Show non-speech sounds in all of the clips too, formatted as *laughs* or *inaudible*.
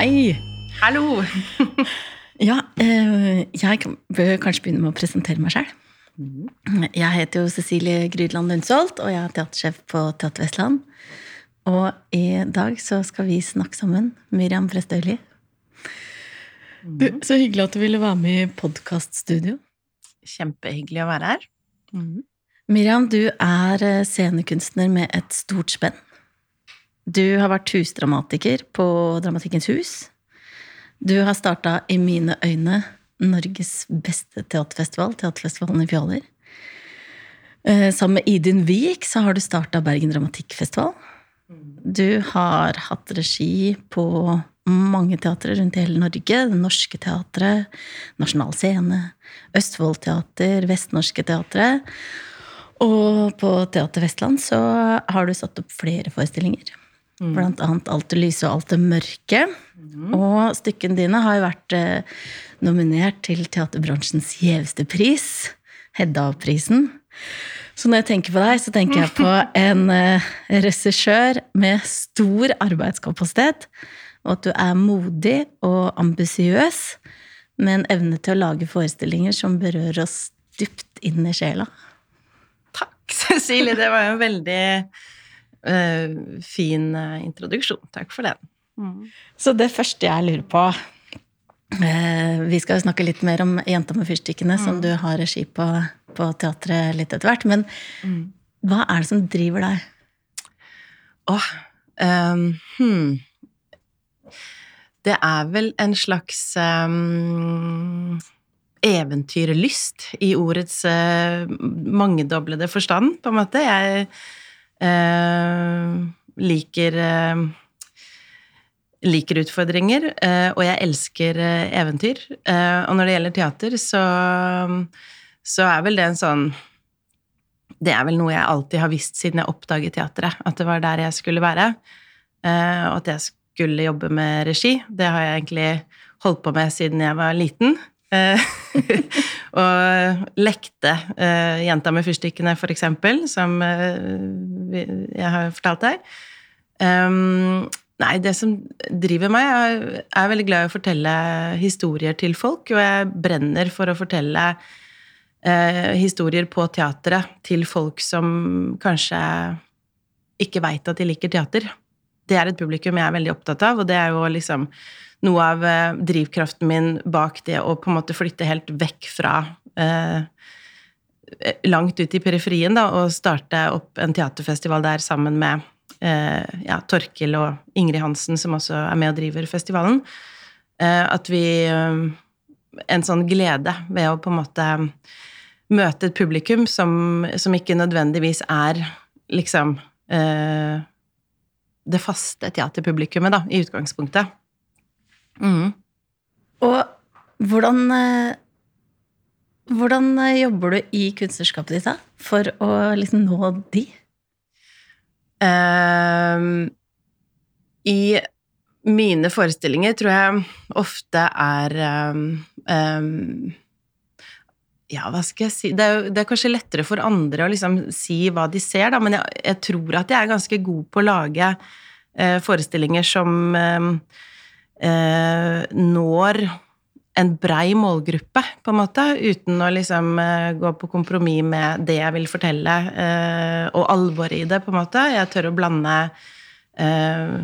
Hei! Hallo! *laughs* Ja, eh, jeg bør kanskje begynne med å presentere meg sjøl. Jeg heter jo Cecilie Grydland Lundsholt, og jeg er teatersjef på Teater Vestland. Og i dag så skal vi snakke sammen, Miriam Prestøyli. Du, så hyggelig at du ville være med i podkaststudio. Kjempehyggelig å være her. Miriam, du er eh, scenekunstner med et stort spenn. Du har vært husdramatiker på Dramatikkens hus. Du har starta I mine øyne Norges beste teaterfestival, Teaterfestivalen i Fjaler. Eh, Sammen med Idun Wiik har du starta Bergen Dramatikkfestival. Du har hatt regi på mange teatre rundt i hele Norge. Det Norske Teatret, Nasjonal Scene, Østfold Teater, Vestnorske Teatret. Og på Teater Vestland så har du satt opp flere forestillinger. Blant annet Alt det lyse og alt det mørke. Og stykkene dine har jo vært eh, nominert til teaterbransjens gjeveste pris, Hedda-prisen. Så når jeg tenker på deg, så tenker jeg på *laughs* en eh, regissør med stor arbeidskapasitet, og at du er modig og ambisiøs, med en evne til å lage forestillinger som berører oss dypt inn i sjela. Takk, *laughs* Cecilie. Det var jo veldig fin eh, introduksjon. Takk for den. Så det første jeg lurer på eh, Vi skal jo snakke litt mer om Jenta med fyrstikkene, som du har regi på på teatret litt etter hvert. Men hva er det som driver deg? Åh, ehm, hmm. Det er vel en slags um, eventyrlyst i ordets uh, mangedoblede forstand, på en måte. Jeg eh, liker eh, liker utfordringer, eh, og jeg elsker eh, eventyr. Eh, og når det gjelder teater, så, så er vel det en sånn Det er vel noe jeg alltid har visst siden jeg oppdaget teatret, at det var der jeg skulle være. eh, og at jeg skulle jobbe med regi. Det har jeg egentlig holdt på med siden jeg var liten. *laughs* *laughs* Og lekte uh, Jenta med fyrstikkene, for eksempel, som uh, jeg har fortalt deg. Um, nei, det som driver meg, er, er veldig glad i å fortelle historier til folk, og jeg brenner for å fortelle eh, historier på teatret til folk som kanskje ikke veit at de liker teater. Det er et publikum jeg er veldig opptatt av, og det er jo liksom noe av eh, drivkraften min bak det å på en måte flytte helt vekk fra eh, langt ut i periferien, da, og starte opp en teaterfestival der sammen med eh, ja, Torkil og Ingrid Hansen, som også er med og driver festivalen. Eh, at vi eh, En sånn glede ved å på en måte møte et publikum som, som ikke nødvendigvis er liksom eh, det faste teaterpublikummet, da, i utgangspunktet. Mm. Og hvordan eh, Hvordan eh, jobber du i kunstnerskapet ditt da, for å liksom nå de? Ehm, I mine forestillinger tror jeg ofte er um, ehm, Ja, hva skal jeg si det er, jo, det er kanskje lettere for andre å liksom si hva de ser, da, men jeg, jeg tror at jeg er ganske god på å lage eh, forestillinger som ehm, eh, når en brei målgruppe, på en måte, uten å liksom eh, gå på kompromiss med det jeg vil fortelle, eh, og alvoret i det, på en måte. Jeg tør å blande eh,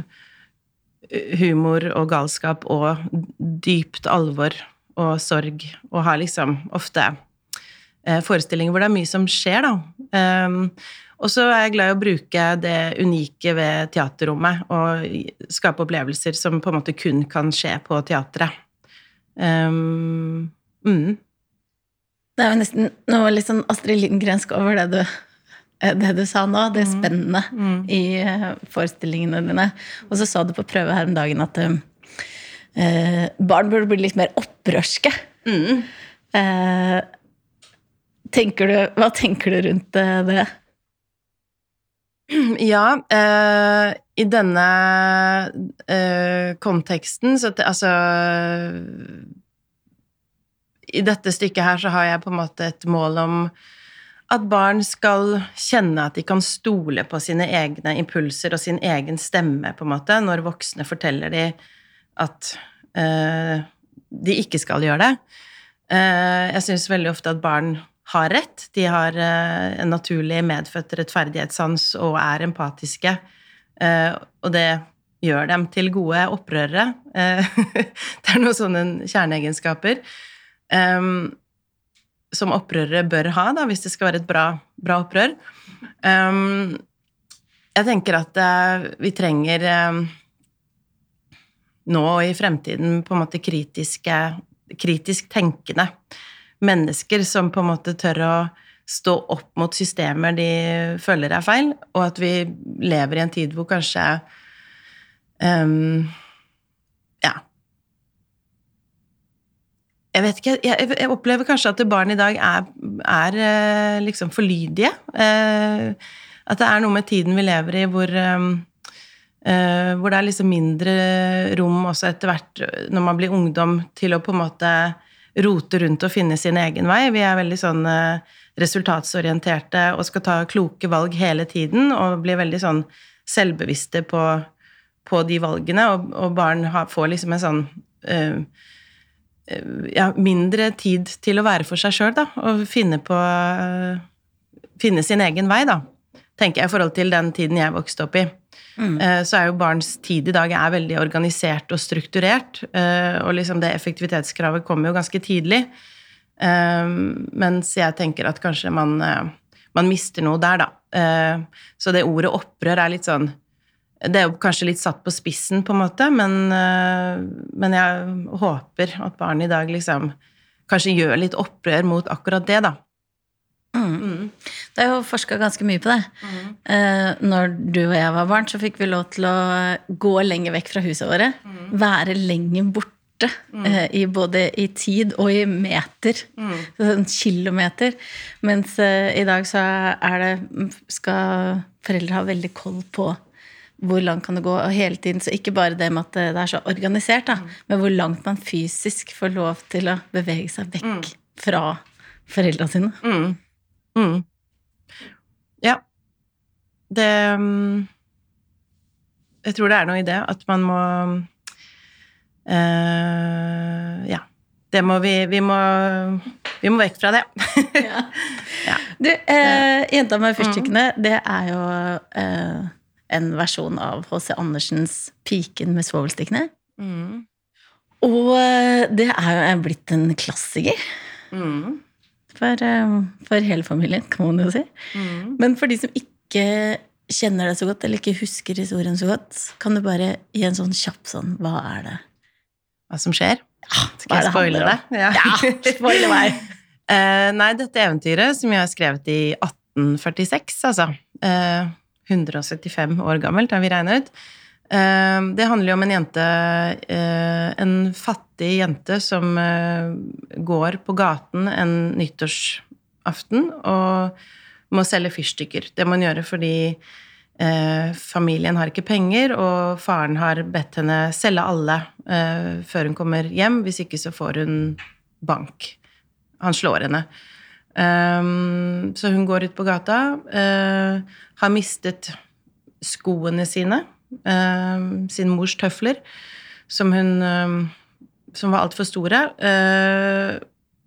humor og galskap og dypt alvor og sorg, og har liksom ofte eh, forestillinger hvor det er mye som skjer, da. Um, og så er jeg glad i å bruke det unike ved teaterrommet, og skape opplevelser som på en måte kun kan skje på teatret. Um, mm. Det er jo nesten noe litt sånn Astrid Lindgrensk over det du, eh, det du sa nå, det spennende i eh, forestillingene dine. Og så sa du på prøve her om dagen at uh, barn burde bli litt mer opprørske. Mm. Eh, tenker du, hva tenker du rundt eh, det? *clears throat* Ja, eh, i denne eh, konteksten så Altså I dette stykket her så har jeg på en måte et mål om at barn skal kjenne at de kan stole på sine egne impulser og sin egen stemme, på en måte, når voksne forteller dem at eh, de ikke skal gjøre det. Eh, jeg syns veldig ofte at barn har rett. De har eh, en naturlig medfødt rettferdighetssans og er empatiske. Eh, og det gjør dem til gode opprørere. Eh, *laughs* det er noen sånne kjerneegenskaper eh, som opprørere bør ha, da, hvis det skal være et bra, bra opprør. Um, jeg tenker at vi trenger um, nå og i fremtiden på en måte kritiske, kritisk tenkende mennesker som på en måte tør å stå opp mot systemer de føler er feil, og at vi lever i en tid hvor kanskje um, Ja. Jeg vet ikke, jeg, jeg, opplever kanskje at barn i dag er, er eh, liksom for lydige. Uh, at det er noe med tiden vi lever i hvor um, uh, hvor det er liksom mindre rom også etter hvert, når man blir ungdom, til å på en måte rote rundt og finne sin egen vei. Vi er veldig sånn uh, resultatsorienterte og skal ta kloke valg hele tiden og blir veldig sånn selvbevisste på, på de valgene, og, og barn har, får liksom en sånn øh, ja, mindre tid til å være for seg sjøl, da, og finne på øh, Finne sin egen vei, da, tenker jeg, i forhold til den tiden jeg vokste opp i. Mm. Uh, så er jo barns tid i dag er veldig organisert og strukturert, og liksom det effektivitetskravet kommer jo ganske tidlig. Ehm, mens jeg tenker at kanskje man, eh, man mister noe der, da. Så det ordet opprør er litt sånn Det er jo kanskje litt satt på spissen, på en måte, men, eh, men jeg håper at barn i dag liksom kanskje gjør litt opprør mot akkurat det, da. Mm. Mm. Det er jo forska ganske mye på det. Mm. Eh, når du og jeg var barn, så fikk vi lov til å gå lenger vekk fra huset våre. Mm. Være lenger borte. Eh, I både i tid og i meter. Sånn kilometer. Mens uh, i dag så er det Skal foreldre ha veldig koll på hvor langt kan det gå, og hele tiden. Så ikke bare det med at det er så organisert, da, men hvor langt man fysisk får lov til å bevege seg vekk mm. fra foreldra sine. Mm. Mm. Ja. Det Jeg tror det er noe i det at man må Uh, ja. Det må vi Vi må, vi må vekk fra det. ja. *laughs* ja. Du, uh, 'Jenta med fyrstikkene', mm. det er jo uh, en versjon av H.C. Andersens 'Piken med svovelstikkene'. Mm. Og det er jo blitt en klassiker. Mm. For, for, hele familien, kan man jo si. Mm. Men for de som ikke kjenner det så godt, eller ikke husker historien så godt, kan du bare gi en sånn kjapp sånn Hva er det? hva som skjer? Ja, Skal jeg spoile det? Ja, ja spoile meg. uh, *laughs* nei, dette eventyret, som jeg har skrevet i 1846, altså uh, eh, 175 år gammelt, har vi regnet ut. Uh, det handler jo om en jente, en fattig jente, som går på gaten en nyttårsaften og må selge fyrstikker. Det må hun gjøre fordi Eh, familien har ikke penger, og faren har bedt henne selge alle eh, før hun kommer hjem. Hvis ikke så får hun bank. Han slår henne. Så hun går ut på gata. Har mistet skoene sine. Uh, sin mors tøfler, som hun uh, Som var altfor store.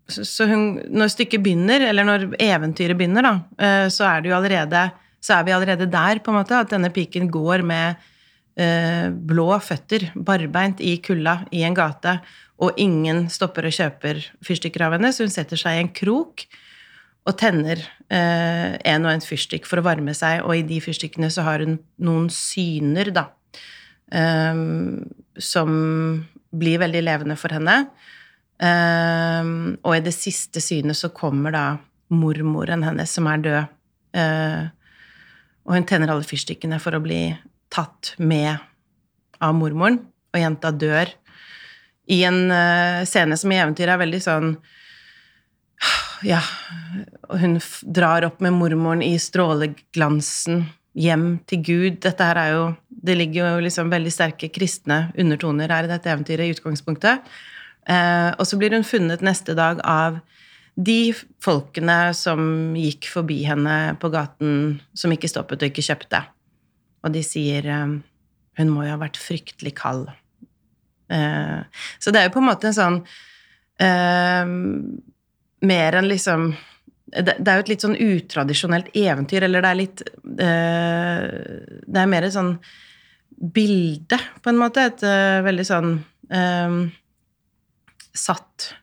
så hun, når stykket begynner, eller når eventyret begynner, da, så er det jo allerede så er vi allerede der, på en måte, at denne piken går med eh, blå føtter, barbeint i kulda i en gate, og ingen stopper og kjøper fyrstikker av henne, så hun setter seg i en krok og tenner eh, en og en fyrstikk for å varme seg, og i de fyrstikkene så har hun noen syner, da, eh, som blir veldig levende for henne. Eh, og i det siste synet så kommer da mormoren hennes, som er død. Eh, og hun tenner alle fyrstikkene for å bli tatt med av mormoren, og jenta dør i en uh, scene som i eventyret er veldig sånn Ja, og hun drar opp med mormoren i stråleglansen hjem til Gud. Dette her er jo Det ligger jo liksom veldig sterke kristne undertoner her i dette eventyret i utgangspunktet. Eh, og så blir hun funnet neste dag av de folkene som gikk forbi henne på gaten, som ikke stoppet og ikke kjøpte. Og de sier eh, hun må jo ha vært fryktelig kald. Eh, så det er jo på en måte en sånn eh, Mer enn liksom det, det er jo et litt sånn utradisjonelt eventyr, eller det er litt eh, Det er mer et sånn bilde, på en måte. Et eh, veldig sånn eh, satt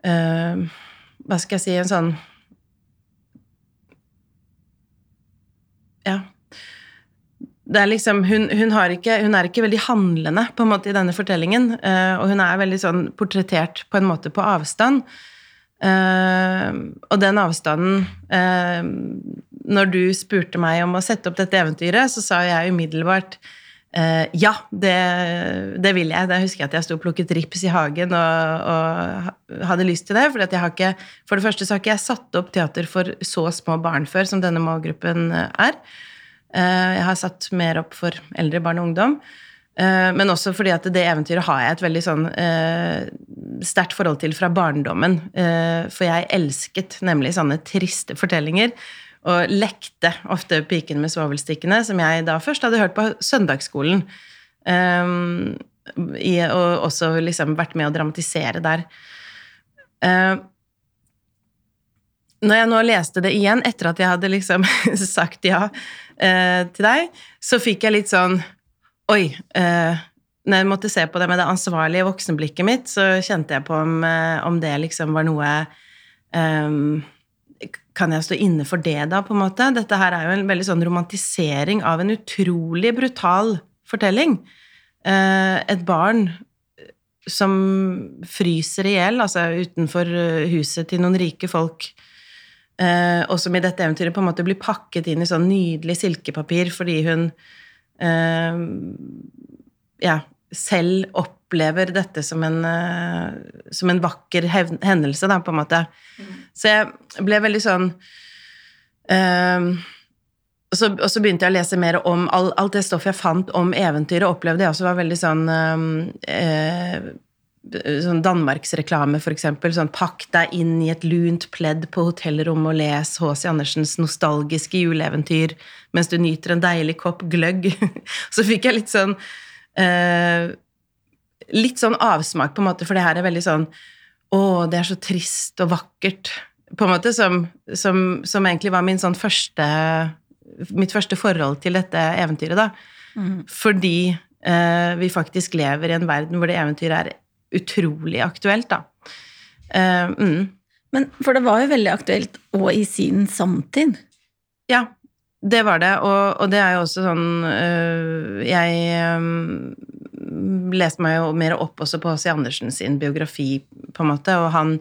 Hva skal jeg si En sånn Ja. Det er liksom, hun, hun, ikke, hun, er ikke veldig handlende på en måte i denne fortellingen, uh, og hun er veldig sånn portrettert på en måte på avstand. Uh, og den avstanden uh, Når du spurte meg om å sette opp dette eventyret, så sa jeg umiddelbart ja, det, det, vil jeg. Da husker jeg at jeg sto og plukket rips i hagen og, og hadde lyst til det. Ikke, for det første så har ikke jeg satt opp teater for så små barn før som denne målgruppen er. Eh, jeg har satt mer opp for eldre barn og ungdom. Eh, men også fordi at det eventyret har jeg et veldig sånn eh, sterkt forhold til fra barndommen. For jeg elsket nemlig sånne triste fortellinger. Og lekte ofte 'Piken med svovelstikkene', som jeg da først hadde hørt på søndagsskolen. Og også liksom vært med å dramatisere der. Når jeg nå leste det igjen, etter at jeg hadde liksom *laughs* sagt ja eh, til deg, så fikk jeg litt sånn Oi. Eh, når jeg måtte se på det med det ansvarlige voksenblikket mitt, så kjente jeg på om, eh, om det liksom var noe um, Kan jeg stå inne for det, da, på en måte? Dette her er jo en veldig sånn romantisering av en utrolig brutal fortelling. Uh, et barn som fryser i hjel, altså utenfor huset til noen rike folk Eh, og som i dette eventyret på en måte blir pakket inn i sånn nydelig silkepapir fordi hun eh, ja, selv opplever dette som en, eh, som en vakker hendelse, da, på en måte. Mm. Så jeg ble veldig sånn eh, og så, og så, begynte jeg å lese mer om all, alt det stoffet jeg fant om eventyret, opplevde jeg også var veldig sånn eh, sånn Danmarksreklame, f.eks. Sånn 'pakk deg inn i et lunt pledd på hotellrommet og les H.C. Andersens nostalgiske juleeventyr mens du nyter en deilig kopp gløgg'. *laughs* Så fikk jeg litt sånn eh, Litt sånn avsmak, på en måte, for det her er veldig sånn 'Å, det er så trist og vakkert', på en måte, som, som, som egentlig var min sånn første Mitt første forhold til dette eventyret, da. Mm. Fordi eh, vi faktisk lever i en verden hvor det eventyret er utrolig aktuelt, da. Uh, mm. Men For det var jo veldig aktuelt og i sin samtid? Ja, det var det. Og, og det er jo også sånn uh, Jeg um, leste meg jo mer opp også på Åse Andersen sin biografi, på en måte, og han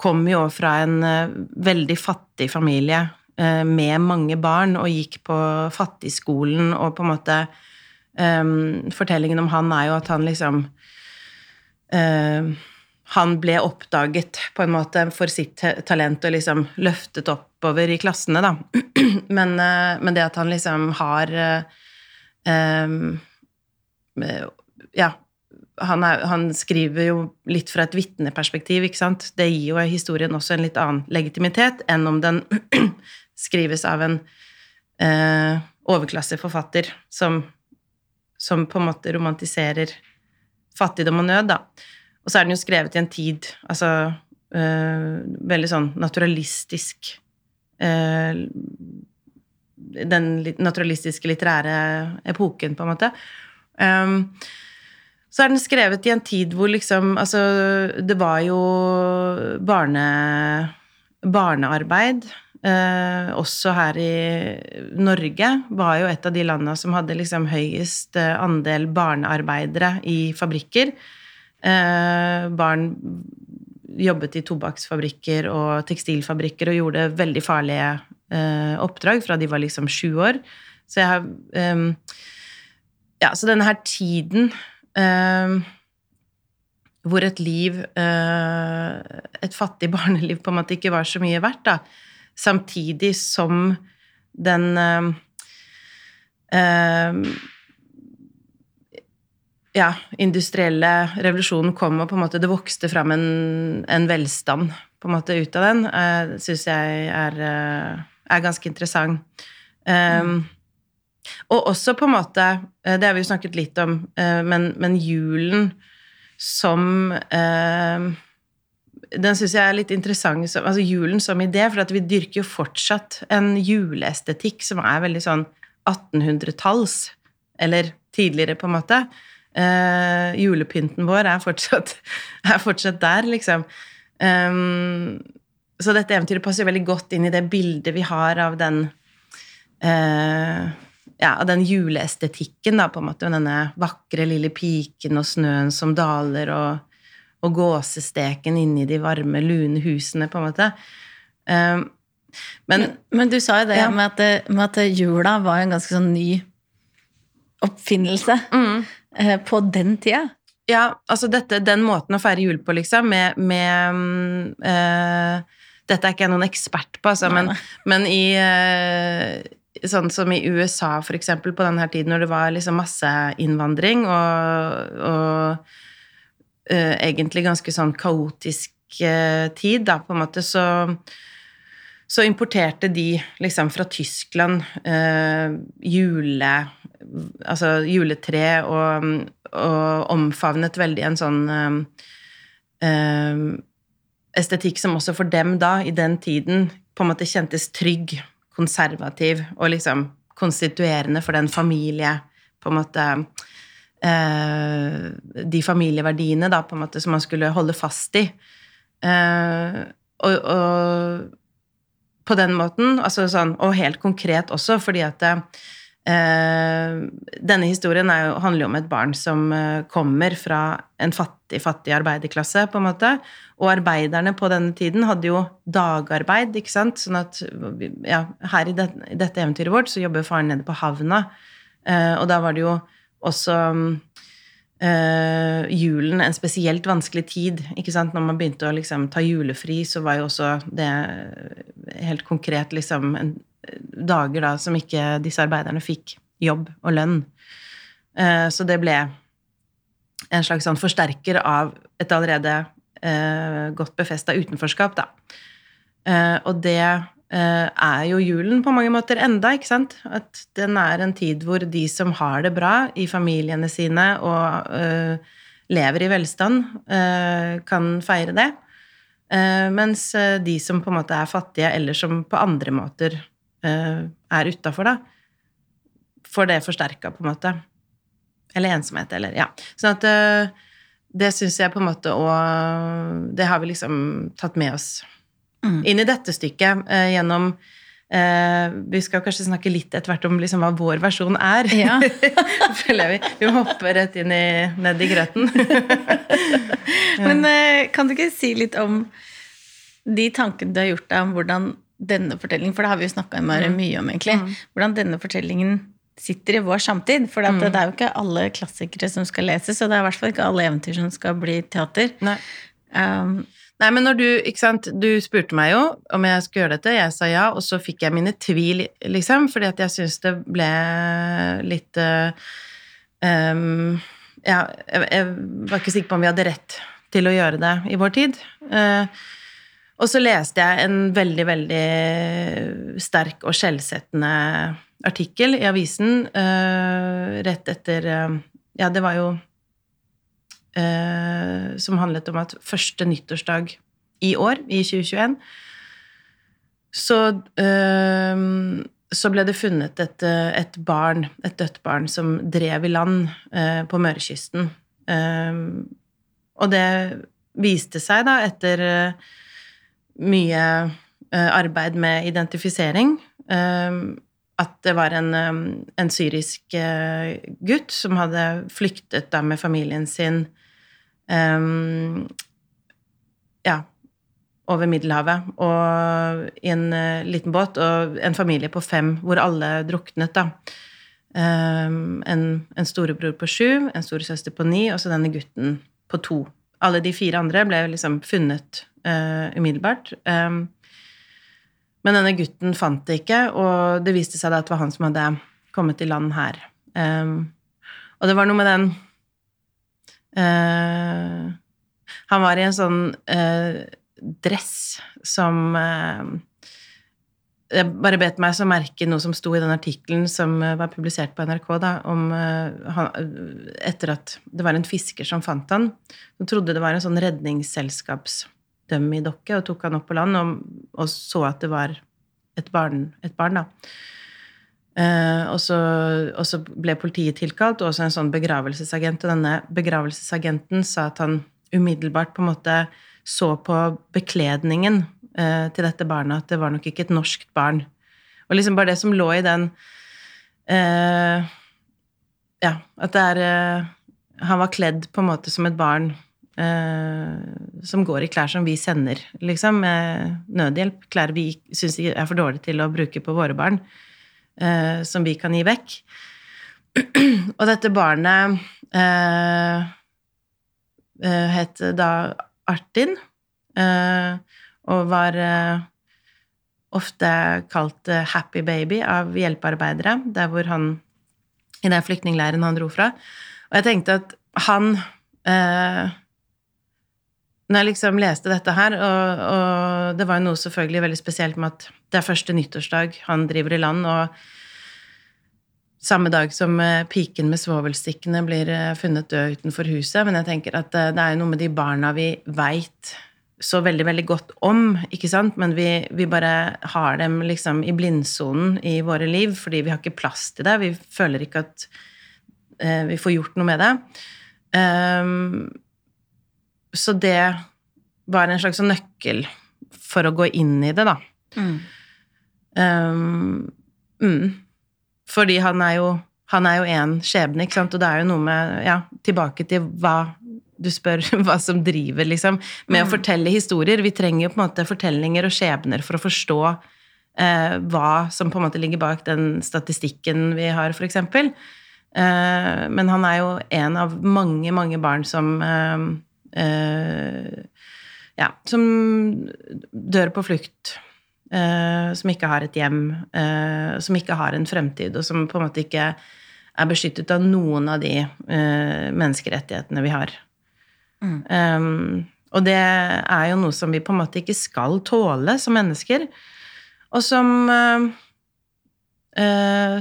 kom jo fra en uh, veldig fattig familie med mange barn og gikk på fattigskolen, og på en måte Fortellingen om han er jo at han liksom han ble oppdaget på en måte for sitt talent og liksom løftet oppover i klassene, da. *clears throat* Men, uh, men det at han liksom har uh, Ja, han, er, han, skriver jo litt fra et vitneperspektiv, ikke sant. Det gir jo historien også en litt annen legitimitet enn om den *clears throat* skrives av en overklasseforfatter som, som på en måte romantiserer fattigdom og nød, da. Og så er den jo skrevet i en tid altså øh, veldig sånn naturalistisk øh, Den naturalistiske litterære epoken, på en måte. Um, så er den skrevet i en tid hvor liksom Altså, det var jo barne, barnearbeid. Eh, også her i Norge var jo et av de landene som hadde liksom høyest eh, andel barnearbeidere i fabrikker. Eh, barn jobbet i tobakksfabrikker og tekstilfabrikker og gjorde veldig farlige eh, oppdrag fra de var liksom sju år. Så jeg har ehm, Ja, så denne her tiden ehm, hvor et liv eh, Et fattig *laughs* barneliv på en måte ikke var så mye verdt, da samtidig som den uh, uh, ja, industrielle revolusjonen kom, og på en måte det vokste fram en, en velstand på en måte ut av den, uh, syns jeg er, uh, er, ganske interessant. Um, Og også på en måte eh, Det har vi jo snakket litt om, eh, men, men julen som eh, Den syns jeg er litt interessant, altså julen som idé, for at vi dyrker jo fortsatt en juleestetikk som er veldig sånn 1800-talls, eller tidligere, på en måte. Uh, julepynten vår er fortsatt, *laughs* er fortsatt der, liksom. Um, så dette eventyret passer veldig godt inn i det bildet vi har av den uh, ja, av den juleestetikken, da, på en måte. Denne vakre lille piken og snøen som daler, og, og gåsesteken inni de varme, lune husene, på en måte. Um, men, men, men, du sa jo det ja. med, at, med, at, jula var en ganske sånn ny oppfinnelse mm. uh, på den tida. Ja, altså dette, den måten å feire jul på, liksom, med, med uh, Dette er ikke jeg noen ekspert på, altså, men, men, i uh, Sånn som i USA, for eksempel, på denne tiden når det var liksom masseinnvandring og, og uh, egentlig ganske sånn kaotisk tid, da, på en måte, så så importerte de liksom fra Tyskland jule altså juletre og, og omfavnet veldig en sånn estetikk som også for dem da, i den tiden, på en måte kjentes trygg, konservativ og liksom konstituerende for den familie På en måte De familieverdiene, da, på en måte, som man skulle holde fast i. Uh, og, og på den måten, altså sånn, og helt konkret også, fordi at Eh, denne historien jo, handler jo om et barn som eh, kommer fra en fattig, fattig arbeiderklasse, på en måte. Og arbeiderne på denne tiden hadde jo dagarbeid, ikke sant. Sånn at ja, her i, det, i dette eventyret vårt så jobber faren nede på havna. Eh, og da var det jo også Uh, julen en spesielt vanskelig tid. ikke sant? Når man begynte å liksom, ta julefri, så var jo også det helt konkret liksom, en, dager da som ikke disse arbeiderne fikk jobb og lønn. Uh, så det ble en slags sånn forsterker av et allerede uh, godt befesta utenforskap, da. og det er jo julen på mange måter enda, ikke sant? At den er en tid hvor de som har det bra i familiene sine og uh, lever i velstand, uh, kan feire det. Uh, mens de som på en måte er fattige, eller som på andre måter er utafor, da, får det forsterka, på en måte. Eller ensomhet, eller Ja. Sånn at det syns jeg på en måte òg Det har vi liksom tatt med oss mm. inn i dette stykket eh, gjennom eh, Vi skal kanskje snakke litt etter hvert om liksom, hva vår versjon er. Ja. *laughs* Vi. Vi hopper rett inn i, ned i grøten. *laughs* Men eh, kan du ikke si litt om de tankene du har gjort deg om hvordan denne fortellingen, for det har vi jo snakka mm. mye om, egentlig, mm. hvordan denne fortellingen sitter i vår samtid. For mm. det er jo ikke alle klassikere som skal leses, og det er i hvert fall ikke alle eventyr som skal bli teater. Um, Nei, men når du Ikke sant, du spurte meg jo om jeg skulle gjøre dette, jeg sa ja, og så fikk jeg mine tvil, liksom, fordi at jeg syns det ble litt uh, um, Ja, jeg, jeg, var ikke sikker på om vi hadde rett til å gjøre det i vår tid. Uh, og så leste jeg en veldig, veldig sterk og skjellsettende artikkel i avisen uh, rett etter Ja, det var jo eh, som handlet om at første nyttårsdag i år, i 2021, så, eh, så ble det funnet et, et, barn, et dødt barn, som drev i land eh, på Mørekysten. Eh, og det viste seg, da, etter eh, mye eh, arbeid med identifisering, at det var en, en syrisk gutt som hadde flyktet da med familien sin ja, over Middelhavet og i en uh, liten båt, og en familie på fem hvor alle druknet, da. Um, en, en storebror på sju, en storesøster på ni, og så denne gutten på to. Alle de fire andre ble liksom funnet uh, umiddelbart. Um, men denne gutten fant det ikke, og det viste seg da at det var han som hadde kommet i land her. Um, og det var noe med den Uh, han var i en sånn uh, dress som uh, jeg bare bet meg så merke noe som sto i den artikkelen som eh, var publisert på NRK, da, om han, Etter at det var en fisker som fant han, som trodde det var en sånn redningsselskapsdømme og tok han opp på land og, og, så at det var et barn, et barn da. Uh, og, så, og, så, ble politiet tilkalt, og også en sånn begravelsesagent. Og denne begravelsesagenten sa at han umiddelbart på en måte så på bekledningen uh, til dette barnet at det var nok ikke et norskt barn. Og liksom bare det som lå i den uh, Ja, at det er Han var kledd på en måte som et barn som går i klær som vi sender, liksom, nødhjelp. Klær vi syns er for dårlige til å bruke på våre barn eh, som vi kan gi vekk. *clears throat* Og dette barnet eh, eh het da Artin, eh, og var eh, ofte kalt eh, Happy Baby av hjelpearbeidere, der hvor han i den flyktningleiren han dro fra. Og jeg tenkte at han når jeg liksom leste dette her, og, og, det var jo noe selvfølgelig veldig spesielt med at det er første nyttårsdag han driver i land, og samme dag som eh, piken med svovelstikkene blir eh, funnet død utenfor huset. Men jeg tenker at eh, det er jo noe med de barna vi veit så veldig, veldig godt om, ikke sant? Men vi, vi bare har dem liksom i blindsonen i våre liv fordi vi har ikke plass til det. Vi føler ikke at eh, vi får gjort noe med det. Um, så det var en slags nøkkel for å gå inn i det, da. Mm. Um, mm. Fordi han er jo han er jo én skjebne, ikke sant, og det er jo noe med Ja, tilbake til hva du spør *laughs* hva som driver, liksom, med mm. å fortelle historier. Vi trenger jo på en måte fortellinger og skjebner for å forstå eh, hva som på en måte ligger bak den statistikken vi har, for eksempel. Eh, men han er jo en av mange, mange barn som eh, ja, som dør på flukt. Uh, som ikke har et hjem, uh, som ikke har en fremtid, og som på en måte ikke er beskyttet av noen av de uh, menneskerettighetene vi har. Mm. Um, og det er jo noe som vi på en måte ikke skal tåle som mennesker, og som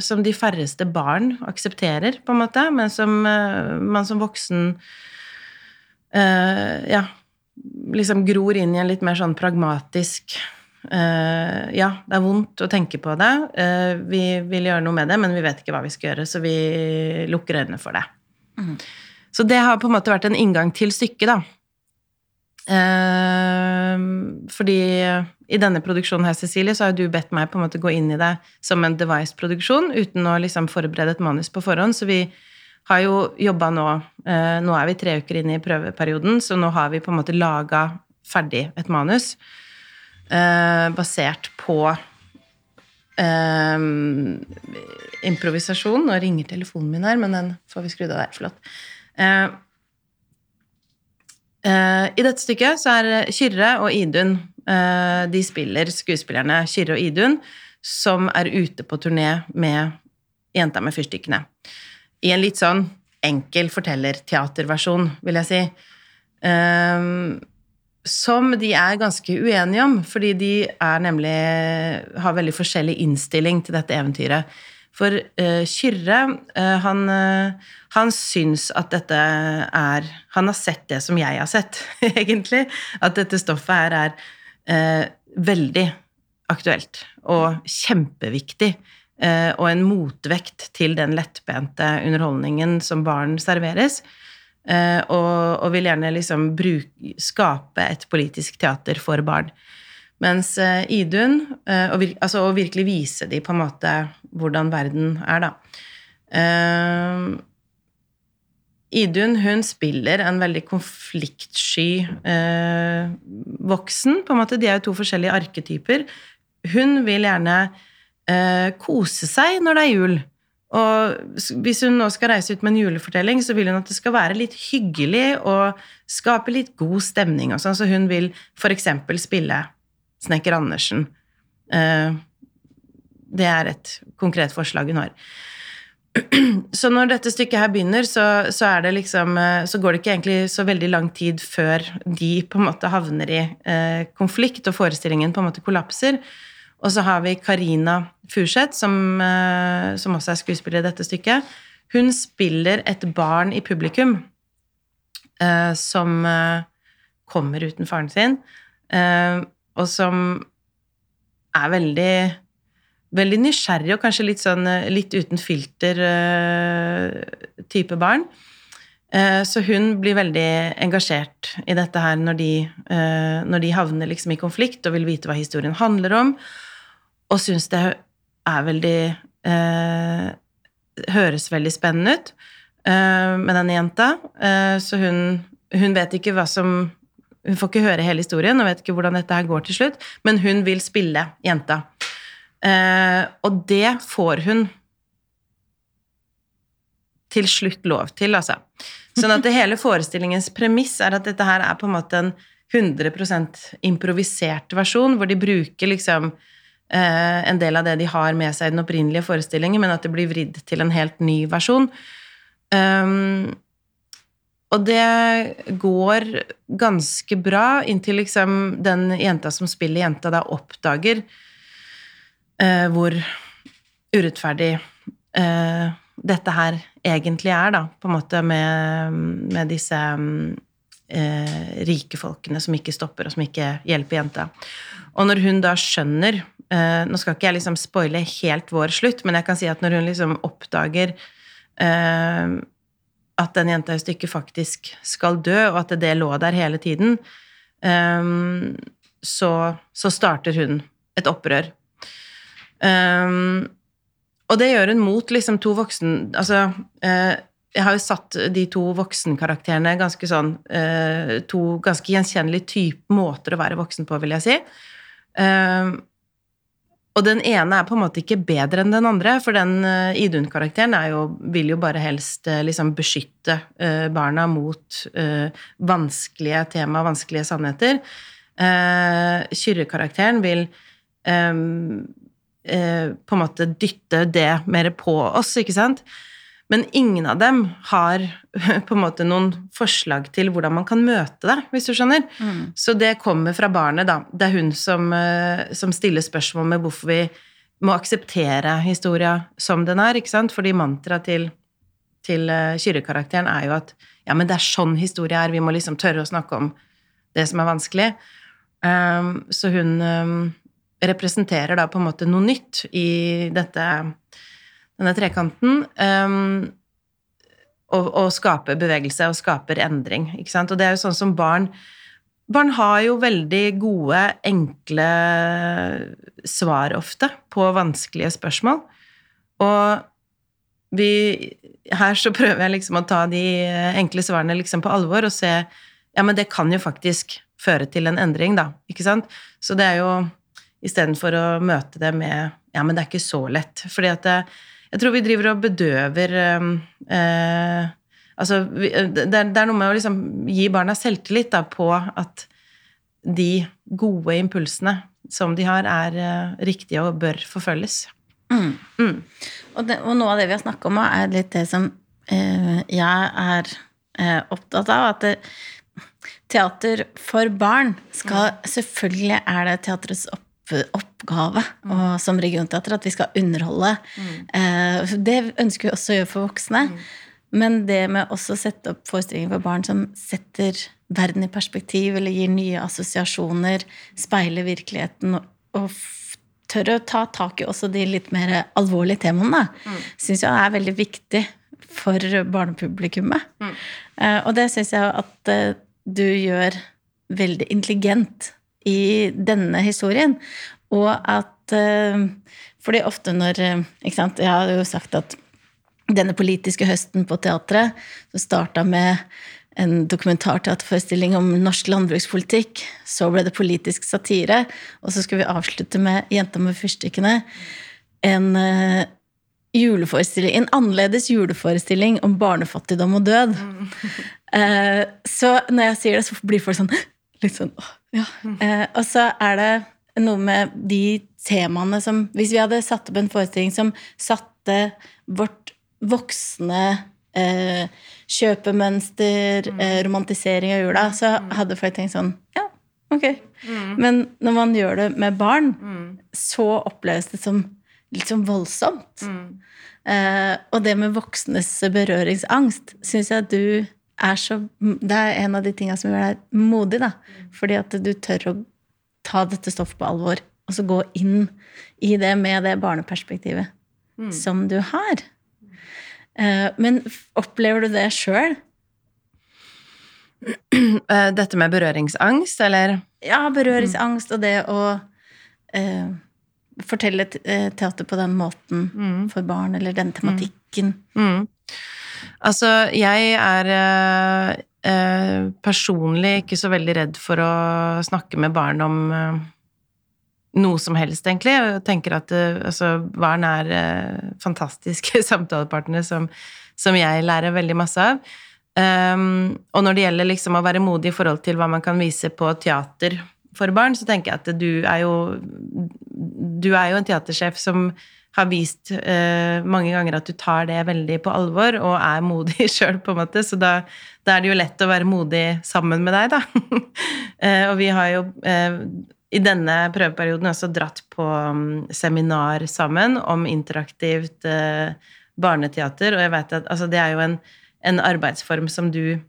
Som de færreste barn aksepterer, på en måte, men som man som voksen uh, ja, liksom gror inn i en litt mer sånn pragmatisk uh, Ja, det er vondt å tenke på det. Uh, vi vil gjøre noe med det, men vi vet ikke hva vi skal gjøre, så vi lukker øynene for det. Mm. Så det har på en måte vært en inngang til stykket, da. fordi i denne produksjonen her, Cecilie, så har du bedt meg på en måte gå inn i det som en device-produksjon uten å liksom forberede et manus på forhånd, så vi har jo jobba nå eh, Nå er vi tre uker inne i prøveperioden, så nå har vi på en måte laga ferdig et manus eh, basert på eh, improvisasjon. Nå ringer telefonen min her, men den får vi skrudd av der. Flott. I dette stykket så er Kyrre og Idun De spiller skuespillerne Kyrre og Idun, som er ute på turné med Jenta med fyrstikkene i en litt sånn enkel fortellerteaterversjon, vil jeg si. Um, som de er ganske uenige om, fordi de er nemlig har veldig forskjellig innstilling til dette eventyret. For uh, Kyrre, uh, han, uh, han syns at dette er Han har sett det som jeg har sett, *laughs* egentlig. At dette stoffet her er veldig aktuelt og kjempeviktig og en motvekt til den lettbente underholdningen som barn serveres. Eh, og, og vil gjerne liksom bruk, skape et politisk teater for barn. Mens eh, Idun og, altså, og virkelig vise dem på en måte hvordan verden er, da. Idun hun spiller en veldig konfliktsky uh, voksen. på en måte. De er jo to forskjellige arketyper. Hun vil gjerne eh, kose seg når det er jul. Og hvis hun nå skal reise ut med en julefortelling, så vil hun at det skal være litt hyggelig og skape litt god stemning og sånn, så hun vil f.eks. spille Snekker Andersen. Eh, det er et konkret forslag hun har. *clears throat* Så når dette stykket her begynner, så, så, liksom, eh, så, går det ikke egentlig så veldig lang tid før de på en måte havner i eh, konflikt, og forestillingen på en måte kollapser. Og så har vi Karina Furseth, som, eh, som også er skuespiller i dette stykket. Hun spiller et barn i publikum eh, som eh, kommer uten faren sin, eh, og som er veldig Veldig nysgjerrig og kanskje litt sånn eh, litt uten filter-type barn. Eh, Så hun blir veldig engasjert i dette her når de, når de havner liksom i konflikt og vil vite hva historien handler om, og syns det er veldig eh, Høres veldig spennende ut eh, med denne jenta. Eh, Så hun, hun vet ikke hva som Hun får ikke høre hele historien og vet ikke hvordan dette her går til slutt, men hun vil spille jenta. Eh, og det får hun til slutt lov til, altså. Sånn at det hele forestillingens premiss er at dette her er på en måte en 100% improvisert versjon, hvor de bruker liksom en del av det de har med seg i den opprinnelige forestillingen, men at det blir vridd til en helt ny versjon. Um, og det går ganske bra inntil liksom den jenta som spiller jenta, da oppdager eh, hvor urettferdig eh, dette her egentlig er, da, på en måte med, med disse eh, rike folkene som ikke stopper, og som ikke hjelper jenta. Og når hun da skjønner eh, Nå skal ikke jeg liksom spoile helt vår slutt, men jeg kan si at når hun liksom oppdager eh, at den jenta i stykket faktisk skal dø, og at det lå der hele tiden, eh, så, så starter hun et opprør. Um, og det gjør hun mot liksom to voksen... Altså, eh, jeg har jo satt de to voksenkarakterene ganske sånn eh, To ganske gjenkjennelige type måter å være voksen på, vil jeg si. Um, og den ene er på en måte ikke bedre enn den andre, for den uh, Idun-karakteren vil jo bare helst uh, liksom beskytte barna mot vanskelige tema, vanskelige sannheter. Kyrre-karakteren vil um, på en måte dytte det mer på oss, ikke sant? Men ingen av dem har *laughs* på en måte noen forslag til hvordan man kan møte det, hvis du skjønner. Mm. Så det kommer fra barnet, da. Det er hun som, som stiller spørsmål med hvorfor vi må akseptere historia som den er, ikke sant? Fordi mantraet til, til Kyrre-karakteren er jo at ja, men det er sånn historie er, vi må liksom tørre å snakke om det som er vanskelig. Um, så hun um, representerer da på en måte noe nytt i dette, denne trekanten. Um, og, og, skaper bevegelse og skaper endring. Ikke sant? Og det er jo sånn som barn Barn har jo veldig gode, enkle svar ofte på vanskelige spørsmål. Og vi Her så *laughs* prøver jeg liksom å ta de enkle svarene liksom på alvor og se Ja, men det kan jo faktisk føre til en endring, da. Ikke sant? Så det er jo istedenfor å møte det med Ja, men det er ikke så lett. Fordi at det, jeg tror vi driver og bedøver eh, Altså, vi, det, er noe med å liksom gi barna selvtillit da, på at de gode impulsene som de har, er uh, riktige og bør forfølges. Mm. Mm. Og, det, og, noe av det vi har snakket om, er litt det som eh, jeg er eh, opptatt av. At det, teater for barn skal. Selvfølgelig er det teaterets opp oppgave mm. og, som regionteater at vi skal underholde. Mm. Eh, det ønsker vi også å gjøre for voksne. Mm. Men det med også å sette opp forestillinger for barn som setter verden i perspektiv, eller gir nye assosiasjoner, speiler virkeligheten og, og tør å ta tak i også de litt mer alvorlige temaene, mm. syns jeg er veldig viktig for barnepublikummet. Mm. Eh, og det syns jeg at eh, du gjør veldig intelligent i denne historien. Og at eh, Fordi ofte når ikke sant, Jeg har jo sagt at denne politiske høsten på teatret så starta med en dokumentarteaterforestilling om norsk landbrukspolitikk. Så ble det politisk satire. Og så skulle vi avslutte med 'Jenta med fyrstikkene'. En uh, juleforestilling, en annerledes juleforestilling om barnefattigdom og død. Mm. så når jeg sier det, så blir folk sånn litt sånn åh, ja. Eh, og så er det noe med de temaene som Hvis vi hadde satt opp en forestilling som satte vårt voksne eh, kjøpemønster, mm. eh, romantisering av jula, så mm. hadde folk tenkt sånn Ja, Ok. Men når man gjør det med barn, så oppleves det som litt sånn voldsomt. Eh, og det med voksnes berøringsangst syns jeg du er så Det er en av de tinga som gjør deg modig, da. Fordi at du tør å ta dette stoffet på alvor, og så gå inn i det med det barneperspektivet som du har. Eh, men opplever du det sjøl? *clears throat* Eh, Dette med berøringsangst, eller? Ja, berøringsangst og det å eh, fortelle eh, teater på den måten for barn, eller den tematikken. Mm. Altså, jeg er eh, eh, personlig ikke så veldig redd for å snakke med barn om eh, noe som helst, egentlig. Jeg tenker at eh, altså, barn er eh, fantastiske *laughs* samtalepartnere som, som jeg lærer veldig masse av. Um, og når det gjelder liksom å være modig i forhold til hva man kan vise på teater for barn, så tenker jeg at du er jo Du er jo en teatersjef som har vist uh, mange ganger at du tar det veldig på alvor og er modig *laughs* sjøl, på en måte. Så da, da er det jo lett å være modig sammen med deg, da. uh, *laughs* og vi har jo uh, i denne prøveperioden også dratt på um, seminar sammen om interaktivt barneteater, og jeg vet at altså, det er jo en, en arbeidsform som du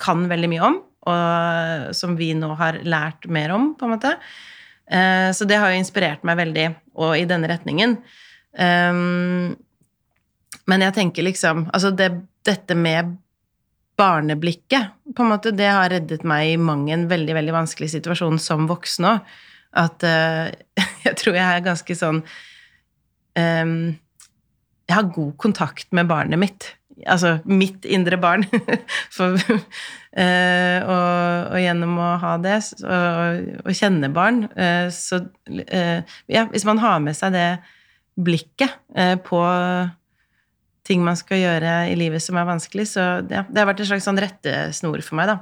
kan veldig mye om, og som vi nå har lært mer om, på en måte. Eh, så det har jo inspirert meg veldig, og i denne retningen. Um, men jeg tenker liksom Altså, det, dette med barneblikket, på en måte, det har reddet meg i mang en veldig, veldig vanskelig situasjon som voksen òg. At eh, *laughs* jeg tror jeg er ganske sånn um, Jeg har god kontakt med barnet mitt. Altså mitt indre barn. *laughs* For, eh, og, og gjennom å ha det og, og kjenne barn, eh, så eh, Ja, hvis man har med seg det blikket på ting man skal gjøre i livet som er vanskelig, så ja, det har vært en slags sånn rettesnor for meg, da.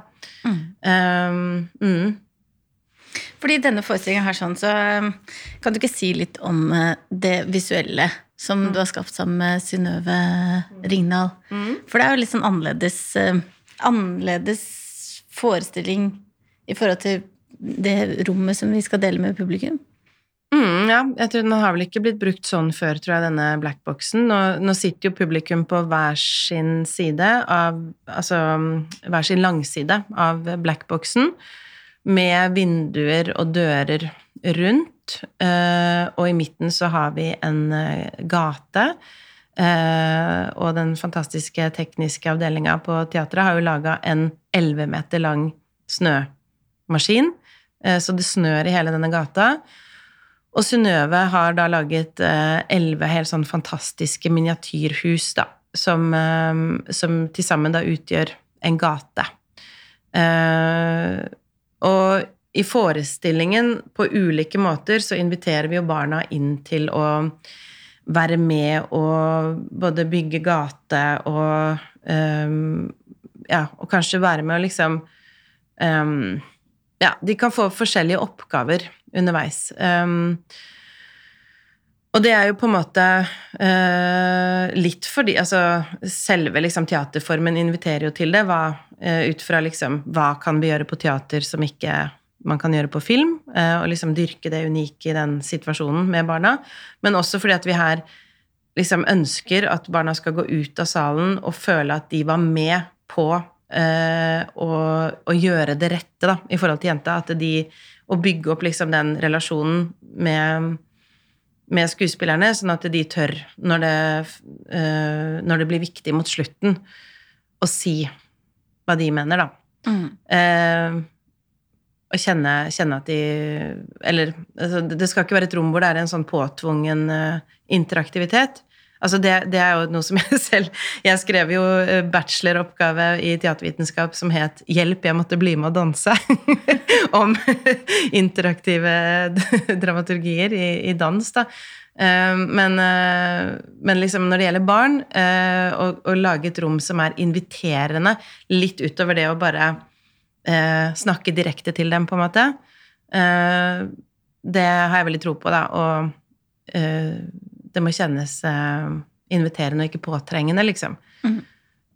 Mm. Um, mm. Fordi denne forestillingen her sånn, så kan du ikke si litt om det visuelle som du har skapt sammen med Synnøve Ringdal? For det er jo litt sånn annerledes, uh, annerledes forestilling i forhold til det rommet som vi skal dele med publikum. Mm, ja, jeg tror den har vel ikke blitt brukt sånn før, tror jeg, denne blackboxen. Nå, nå sitter jo publikum på hver sin side av Altså hver sin langside av blackboxen, med vinduer og dører rundt. Eh, og i midten så har vi en eh, gate. eh, og den fantastiske tekniske avdelinga på teatret har jo laga en 11 meter lang snømaskin, så det snør i hele denne gata. Og Synnøve har da laget elleve helt sånn fantastiske miniatyrhus, da, som, som til sammen da utgjør en gate. Og i forestillingen, på ulike måter, så inviterer vi jo barna inn til å være med og både bygge gate og um, Ja, og kanskje være med og liksom um, Ja, de kan få forskjellige oppgaver underveis. Um, og det er jo på en måte uh, litt fordi Altså, selve liksom, teaterformen inviterer jo til det, hva, uh, ut fra liksom Hva kan vi gjøre på teater som ikke man kan gjøre på film? eh, og liksom dyrke det unike i den situasjonen med barna. Men også fordi at vi her liksom ønsker at barna skal gå ut av salen og føle at de var med på eh, å, å gjøre det rette da, i forhold til jenta. At de, å bygge opp liksom den relasjonen med, med skuespillerne, sånn at de tør, når det, eh, når det blir viktig mot slutten, å si hva de mener, da. Eh, og kjenne, kjenne at de Eller altså, det skal ikke være et rom hvor det er en sånn påtvungen eh, interaktivitet. Altså det, det er jo noe som *laughs* jeg selv Jeg skrev jo eh, bacheloroppgave i teatervitenskap som het 'Hjelp, jeg måtte bli med å danse'. *laughs* om *laughs* interaktive dramaturgier i, i dans, da. Eh, Men, men liksom når det gjelder barn, å, å lage et rom som er inviterende, litt utover det å bare eh, snakke direkte til dem, på en måte, eh, det har jeg veldig tro på, da. Og eh, det må kjennes eh, inviterende og ikke påtrengende, liksom. Mm.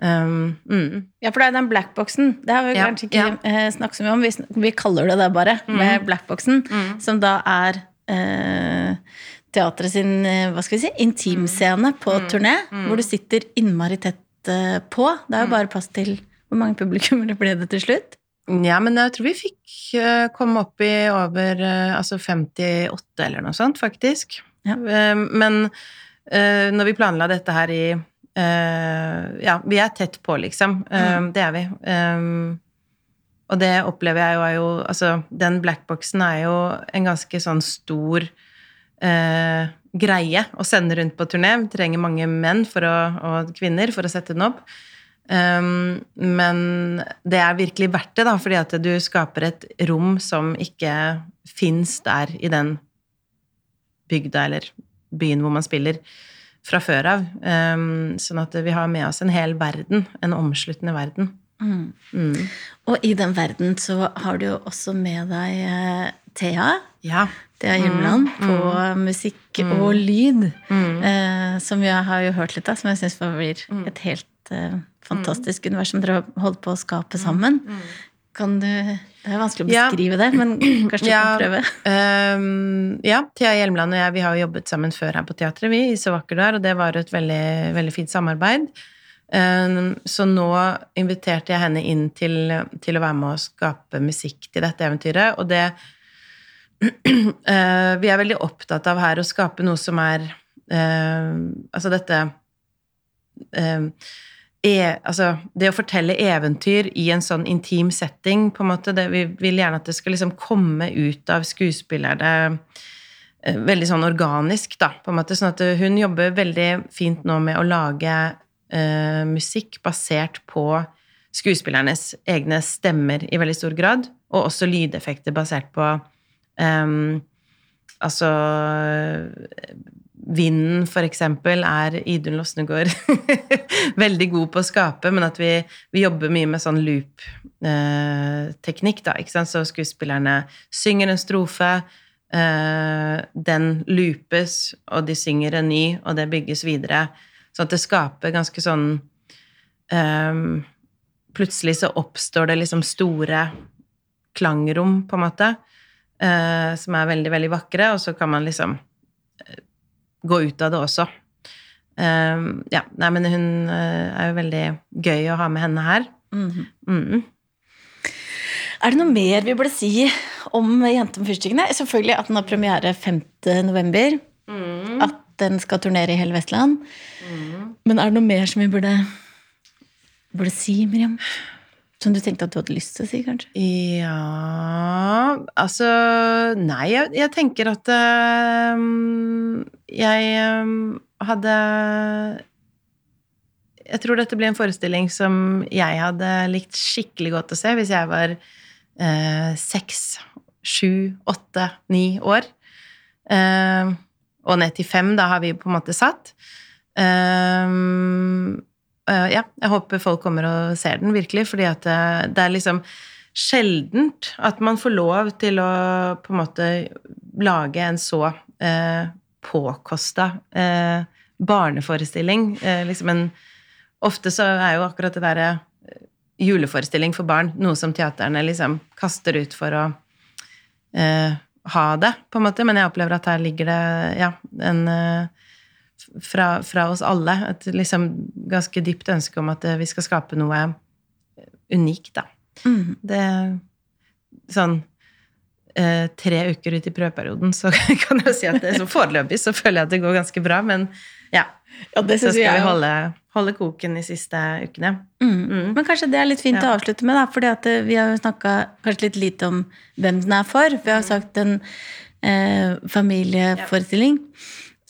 Um, mm. Ja, for det er den blackboxen. Det har vi Ja, kanskje ikke ja. eh, snakket så mye om. Vi, vi kaller det det bare, med Mm. blackboxen. Som da er eh, teatret sin eh, hva skal vi si, intimscene på turné. Hvor du sitter innmari tett eh, på. Det er jo bare plass til Hvor mange publikummere ble det til slutt? Ja, men jeg tror vi fikk eh, komme opp i over eh, altså 58 eller noe sånt, faktisk. Ja. Eh, men eh, når vi planla dette her i Ja, vi er tett på, liksom. Mm. Det er vi. Eh, og det opplever jeg jo er jo Altså, den blackboxen er jo en ganske sånn stor eh, greie å sende rundt på turné. Vi trenger mange menn for å, og kvinner for å sette den opp. Um, men det er virkelig verdt det, da, fordi at du skaper et rom som ikke fins der i den bygda eller byen hvor man spiller fra før av. Um, sånn at vi har med oss en hel verden, en omsluttende verden. Mm. Og i den verden så har du jo også med deg eh, Thea. Ja. Thea mm. på musikk og lyd. Mm. Eh, som jeg har jo hørt litt av, som jeg syns blir et helt eh, fantastisk univers som dere har holdt på å skape sammen. Kan du Det er vanskelig å Ja. beskrive det, men *clears throat* kanskje du kan prøve? Um, ja, Thea Hjelmeland og jeg vi har jo jobbet sammen før her på teatret, vi, i er, og det var et veldig, veldig fint samarbeid. Um, så nå inviterte jeg henne inn til, til å være med å skape musikk til dette eventyret, og det uh, *clears throat* Vi er veldig opptatt av her å skape noe som er uh, Altså dette eh, e, altså, det å fortelle eventyr i en sånn intim setting, på en måte, det, vi vil gjerne at det skal liksom komme ut av skuespillerne eh, veldig sånn organisk, da, på en måte. Sånn at hun jobber veldig fint nå med å lage uh, musikk basert på skuespillernes egne stemmer i veldig stor grad, og også lydeffekter basert på um, Altså Vinden, eksempel, er Idun Losnegård *laughs* veldig god på å skape, men at vi, vi jobber mye med sånn loop-teknikk, da, ikke sant? Så skuespillerne synger en strofe, eh, den loopes, og de synger en ny, og det bygges videre. Sånn at det skaper ganske sånn ehm, Plutselig så oppstår det liksom store klangrom, på en måte, uh, som er veldig, veldig vakre, og så kan man liksom gå ut av det også. Eh, ja, nei, men hun eh, er jo veldig gøy å ha med henne her. Mhm. Mm. Er det noe mer vi burde si om Jente med fyrstikkene? Selvfølgelig at den har premiere 5. november. At den skal turnere i hele Vestland. Men er det noe mer som vi burde, burde si, Miriam? Som du tenkte at du hadde lyst til å si, kanskje? Ja Altså Nei, jeg, jeg tenker at um, jeg um, hadde Jeg tror dette blir en forestilling som jeg hadde likt skikkelig godt å se hvis jeg var eh, seks, sju, åtte, ni år. Uh, og ned til fem, da har vi på en måte satt. Eh, ja, jeg håper folk kommer og ser den, virkelig, fordi at det, det er liksom sjeldent at man får lov til å på en måte lage en så eh, påkosta eh, barneforestilling. Eh, liksom en Ofte så er jo akkurat det derre juleforestilling for barn noe som teaterne liksom kaster ut for å eh, ha det, på en måte. Men jeg opplever at her ligger det ja, en eh, fra, fra oss alle et liksom ganske dypt ønske om at eh, vi skal skape noe unikt, da. Mm. Det Sånn eh, tre uker ut i prøveperioden, så *laughs* kan jeg si at det, så foreløpig så føler jeg at det går ganske bra, men ja. Ja, det Så skal vi holde, holde koken de siste ukene. Mm. Mm. Men kanskje det er litt fint Ja. å avslutte med, da, fordi eh, vi har jo snakka kanskje litt lite om hvem den er for. Vi har sagt en eh, familieforestilling.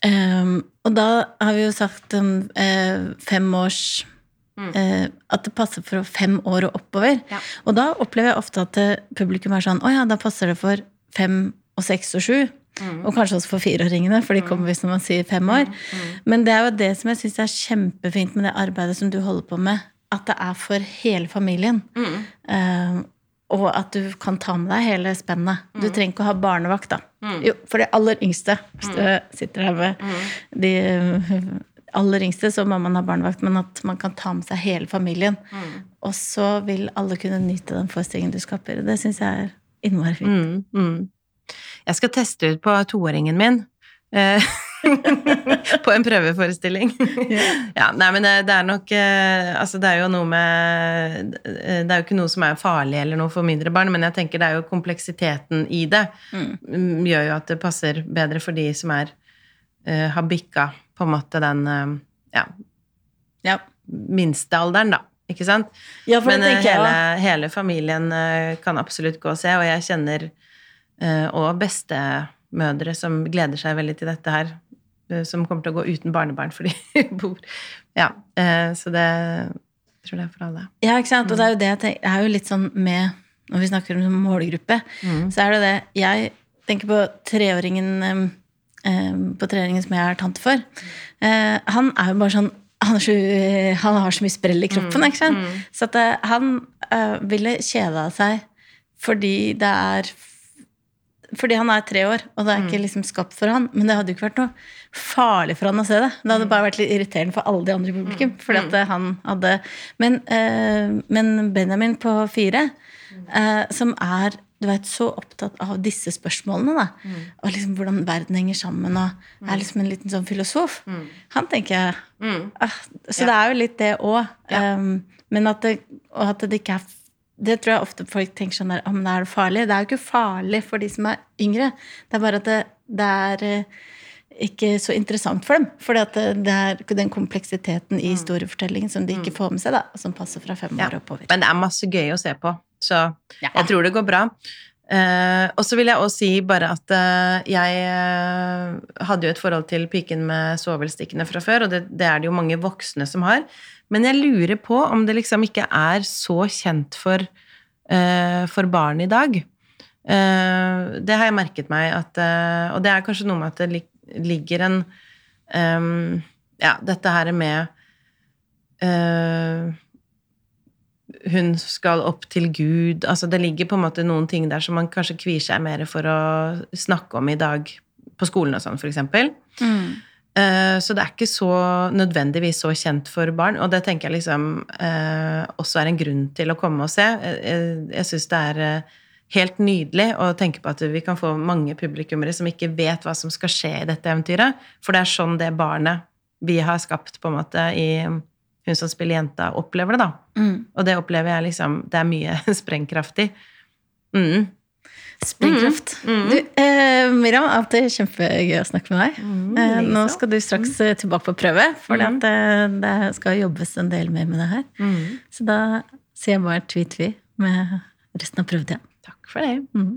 Um, og da har vi jo sagt um, eh, fem års eh, At det passer for fem år og oppover. Ja. Og da opplever jeg ofte at eh, publikum er sånn Å ja, da passer det for fem og seks og sju. Og kanskje også for fireåringene, for de kommer hvis man sier fem år. Men det er jo det som jeg syns er kjempefint med det arbeidet som du holder på med. At det er for hele familien. Eh, og at du kan ta med deg hele spennet. Du trenger ikke å ha barnevakt, da. Jo, for de aller yngste, hvis du sitter her med de eh, *laughs* aller yngste, så må man ha barnevakt, men at man kan ta med seg hele familien. Og så vil alle kunne nyte den forestillingen du skaper. Det syns jeg er innmari fint. Mm, mm. Jeg skal teste ut på toåringen min. *laughs* eh, *laughs* på en prøveforestilling. ja, *laughs* nei, men det, det er nok eh, Altså, det er jo noe med Det er jo ikke noe som er farlig eller noe for mindre barn, men jeg tenker det er jo kompleksiteten i det mm, gjør jo at det passer bedre for de som er eh, har bikka på en måte den eh, ja, Ja. minstealderen, da. Ikke sant? Ja, Men eh, jeg hele, familien eh, kan absolutt gå og se, og jeg kjenner eh, og bestemødre som gleder seg veldig til dette her, eh, som kommer til å gå uten barnebarn fordi *laughs* de bor Ja. eh, Så det jeg tror det er for alle. Ja, ikke sant? Og det er jo det jeg tenker, er jo litt sånn med Når vi snakker om målgruppe, så er det det Jeg tenker på treåringen em, På treåringen som jeg er tante for. Eh, han er jo bare sånn han, så, han har så mye sprell i kroppen, ikke sant? Så at eh, han eh, ville kjeda seg fordi det er fordi han er tre år, og det er ikke liksom skapt for han. Men det hadde jo ikke vært noe farlig for han å se det. Det hadde bare vært litt irriterende for alle de andre i publikum. Fordi at eh, han hadde Men, eh, men Benjamin på fire, eh, som er du vet, så opptatt av disse spørsmålene, da. Og liksom hvordan verden henger sammen, og er liksom en liten sånn filosof. Han tenker jeg ah, Så det er jo litt det òg. men at det, og at det ikke er det tror jeg ofte folk tenker sånn der, om det er det farlig. Det er jo ikke farlig for de som er yngre. Det er bare at det, det er eh, ikke så interessant for dem. For det, det er den kompleksiteten i historiefortellingen som de ikke får med seg, da, som passer fra fem år Ja. oppover. Men det er masse gøy å se på, så Ja. jeg tror det går bra. Eh, og så vil jeg også si bare at eh, jeg eh, hadde jo et forhold til piken med svovelstikkene fra før, og det, det er det jo mange voksne som har. Men jeg lurer på om det liksom ikke er så kjent for, for barn i dag. Det har jeg merket meg at Og det er kanskje noe med at det lig- ligger en ehm, Ja, dette her med hun skal opp til Gud Altså det ligger på en måte noen ting der som man kanskje kvier seg mer for å snakke om i dag på skolen og sånn, for eksempel. Eh, Så det er ikke så nødvendigvis så kjent for barn, og det tenker jeg liksom eh, også er en grunn til å komme og se. Jeg, jeg, jeg syns det er eh, helt nydelig å tenke på at vi kan få mange publikummere som ikke vet hva som skal skje i dette eventyret, for det er sånn det barnet vi har skapt på en måte i Hun som spiller jenta, opplever det, da. Mm. Og det opplever jeg liksom Det er mye *laughs* sprengkraftig. Mm. Sprengkraft. Du, eh, Miriam, alltid kjempegøy å snakke med deg. eh, nå skal du straks eh, tilbake på prøve, for at eh, det skal jobbes en del mer med det her. Mm. Så da sier jeg bare tvi-tvi med resten av prøvetida. Takk for det. Mhm.